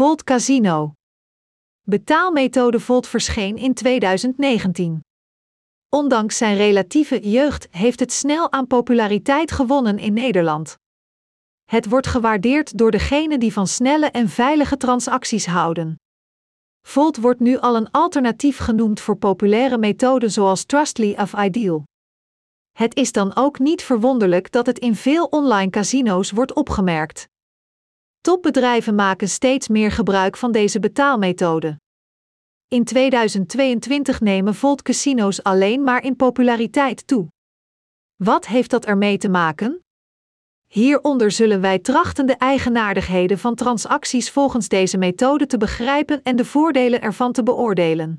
Volt Casino. Betaalmethode Volt verscheen in 2019. Ondanks zijn relatieve jeugd heeft het snel aan populariteit gewonnen in Nederland. Het wordt gewaardeerd door degenen die van snelle en veilige transacties houden. Volt wordt nu al een alternatief genoemd voor populaire methoden zoals Trustly of Ideal. Het is dan ook niet verwonderlijk dat het in veel online casino's wordt opgemerkt. Topbedrijven maken steeds meer gebruik van deze betaalmethode. In 2022 nemen Volt casino's alleen maar in populariteit toe. Wat heeft dat ermee te maken? Hieronder zullen wij trachten de eigenaardigheden van transacties volgens deze methode te begrijpen en de voordelen ervan te beoordelen.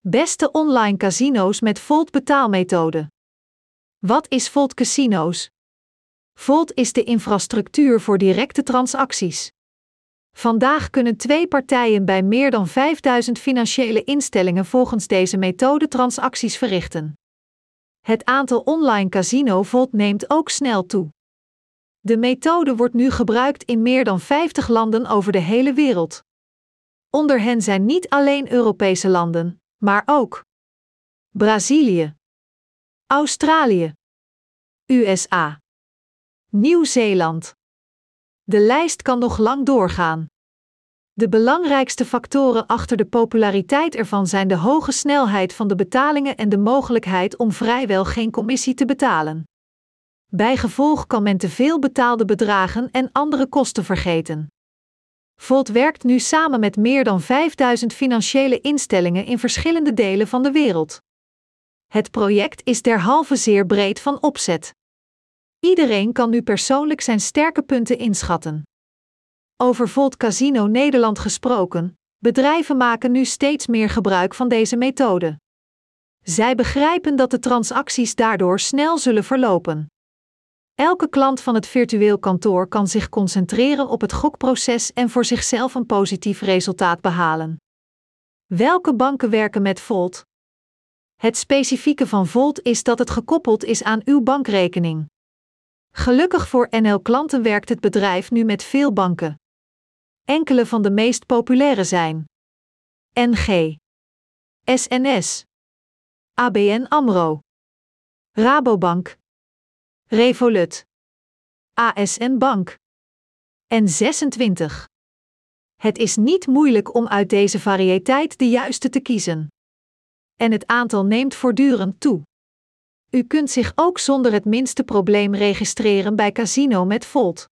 Beste online casino's met Volt betaalmethode. Wat is Volt Casino's? Volt is de infrastructuur voor directe transacties. Vandaag kunnen twee partijen bij meer dan 5000 financiële instellingen volgens deze methode transacties verrichten. Het aantal online casino Volt neemt ook snel toe. De methode wordt nu gebruikt in meer dan 50 landen over de hele wereld. Onder hen zijn niet alleen Europese landen, maar ook Brazilië, Australië, USA, Nieuw-Zeeland. De lijst kan nog lang doorgaan. De belangrijkste factoren achter de populariteit ervan zijn de hoge snelheid van de betalingen en de mogelijkheid om vrijwel geen commissie te betalen. Bijgevolg kan men te veel betaalde bedragen en andere kosten vergeten. Volt werkt nu samen met meer dan 5000 financiële instellingen in verschillende delen van de wereld. Het project is derhalve zeer breed van opzet. Iedereen kan nu persoonlijk zijn sterke punten inschatten. Over Volt Casino Nederland gesproken, bedrijven maken nu steeds meer gebruik van deze methode. Zij begrijpen dat de transacties daardoor snel zullen verlopen. Elke klant van het virtueel kantoor kan zich concentreren op het gokproces en voor zichzelf een positief resultaat behalen. Welke banken werken met Volt? Het specifieke van Volt is dat het gekoppeld is aan uw bankrekening. Gelukkig voor NL-klanten werkt het bedrijf nu met veel banken. Enkele van de meest populaire zijn: NG, SNS, ABN Amro, Rabobank, Revolut, ASN Bank en 26. Het is niet moeilijk om uit deze variëteit de juiste te kiezen. En het aantal neemt voortdurend toe. U kunt zich ook zonder het minste probleem registreren bij Casino met Volt.